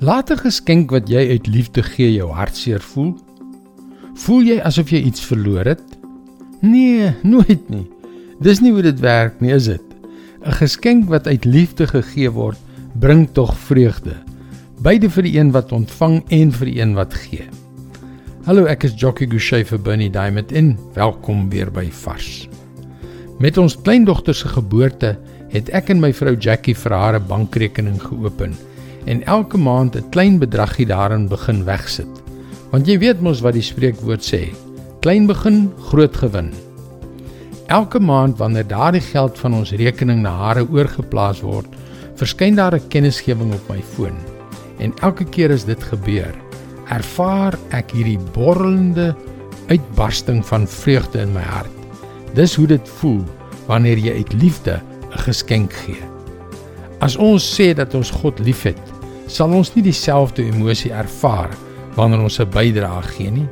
Laat 'n geskenk wat jy uit liefde gee jou hartseer voel. Voel jy asof jy iets verloor het? Nee, nooit nie. Dis nie hoe dit werk nie, is dit? 'n Geskenk wat uit liefde gegee word, bring tog vreugde. Beide vir die een wat ontvang en vir die een wat gee. Hallo, ek is Jockey Gouchee vir Bernie Diamond en welkom weer by Vars. Met ons kleindogter se geboorte het ek en my vrou Jackie vir haar 'n bankrekening geopen en elke maand 'n klein bedragie daarin begin wegsit. Want jy weet mos wat die spreekwoord sê: klein begin, groot gewin. Elke maand wanneer daardie geld van ons rekening na haar oorgeplaas word, verskyn daar 'n kennisgewing op my foon. En elke keer as dit gebeur, ervaar ek hierdie borrelende uitbarsting van vreugde in my hart. Dis hoe dit voel wanneer jy uit liefde 'n geskenk gee. As ons sê dat ons God liefhet, sal ons nie dieselfde emosie ervaar wanneer ons 'n bydrae gee nie.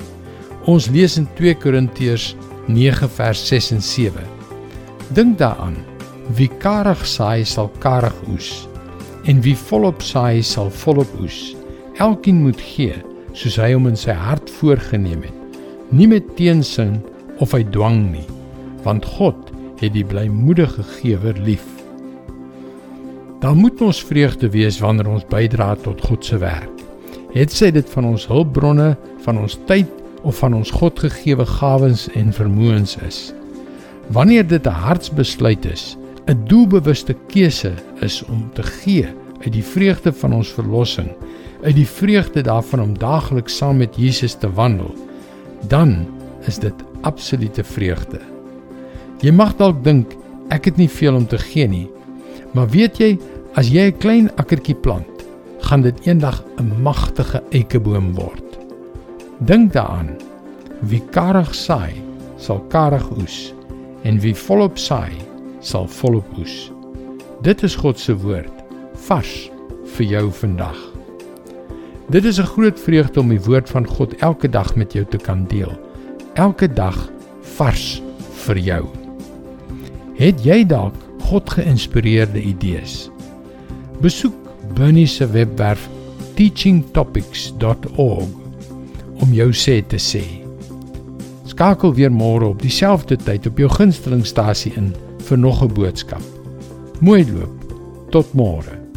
Ons lees in 2 Korintiërs 9 vers 6 en 7. Dink daaraan: wie karig saai sal karig oes en wie volop saai sal volop oes. Elkeen moet gee soos hy hom in sy hart voorgenem het, nie met teensin of uit dwang nie, want God het die blymoedige gewer lief. Dan moet ons vreugde wees wanneer ons bydra tot God se werk. Het sy dit van ons hulpbronne, van ons tyd of van ons Godgegewe gawes en vermoëns is. Wanneer dit 'n hartsbesluit is, 'n doelbewuste keuse is om te gee uit die vreugde van ons verlossing, uit die vreugde daarvan om daagliks saam met Jesus te wandel, dan is dit absolute vreugde. Jy mag dalk dink ek het nie veel om te gee nie, Maar weet jy, as jy 'n klein akkertjie plant, gaan dit eendag 'n magtige eikeboom word. Dink daaraan. Wie karig saai, sal karig oes, en wie volop saai, sal volop oes. Dit is God se woord, vars vir jou vandag. Dit is 'n groot vreugde om die woord van God elke dag met jou te kan deel. Elke dag vars vir jou. Het jy dalk God geïnspireerde idees. Besoek Bernie se webwerf teachingtopics.org om jou sê te sê. Skakel weer môre op dieselfde tyd op jou gunstelingstasie in vir nog 'n boodskap. Mooi loop. Tot môre.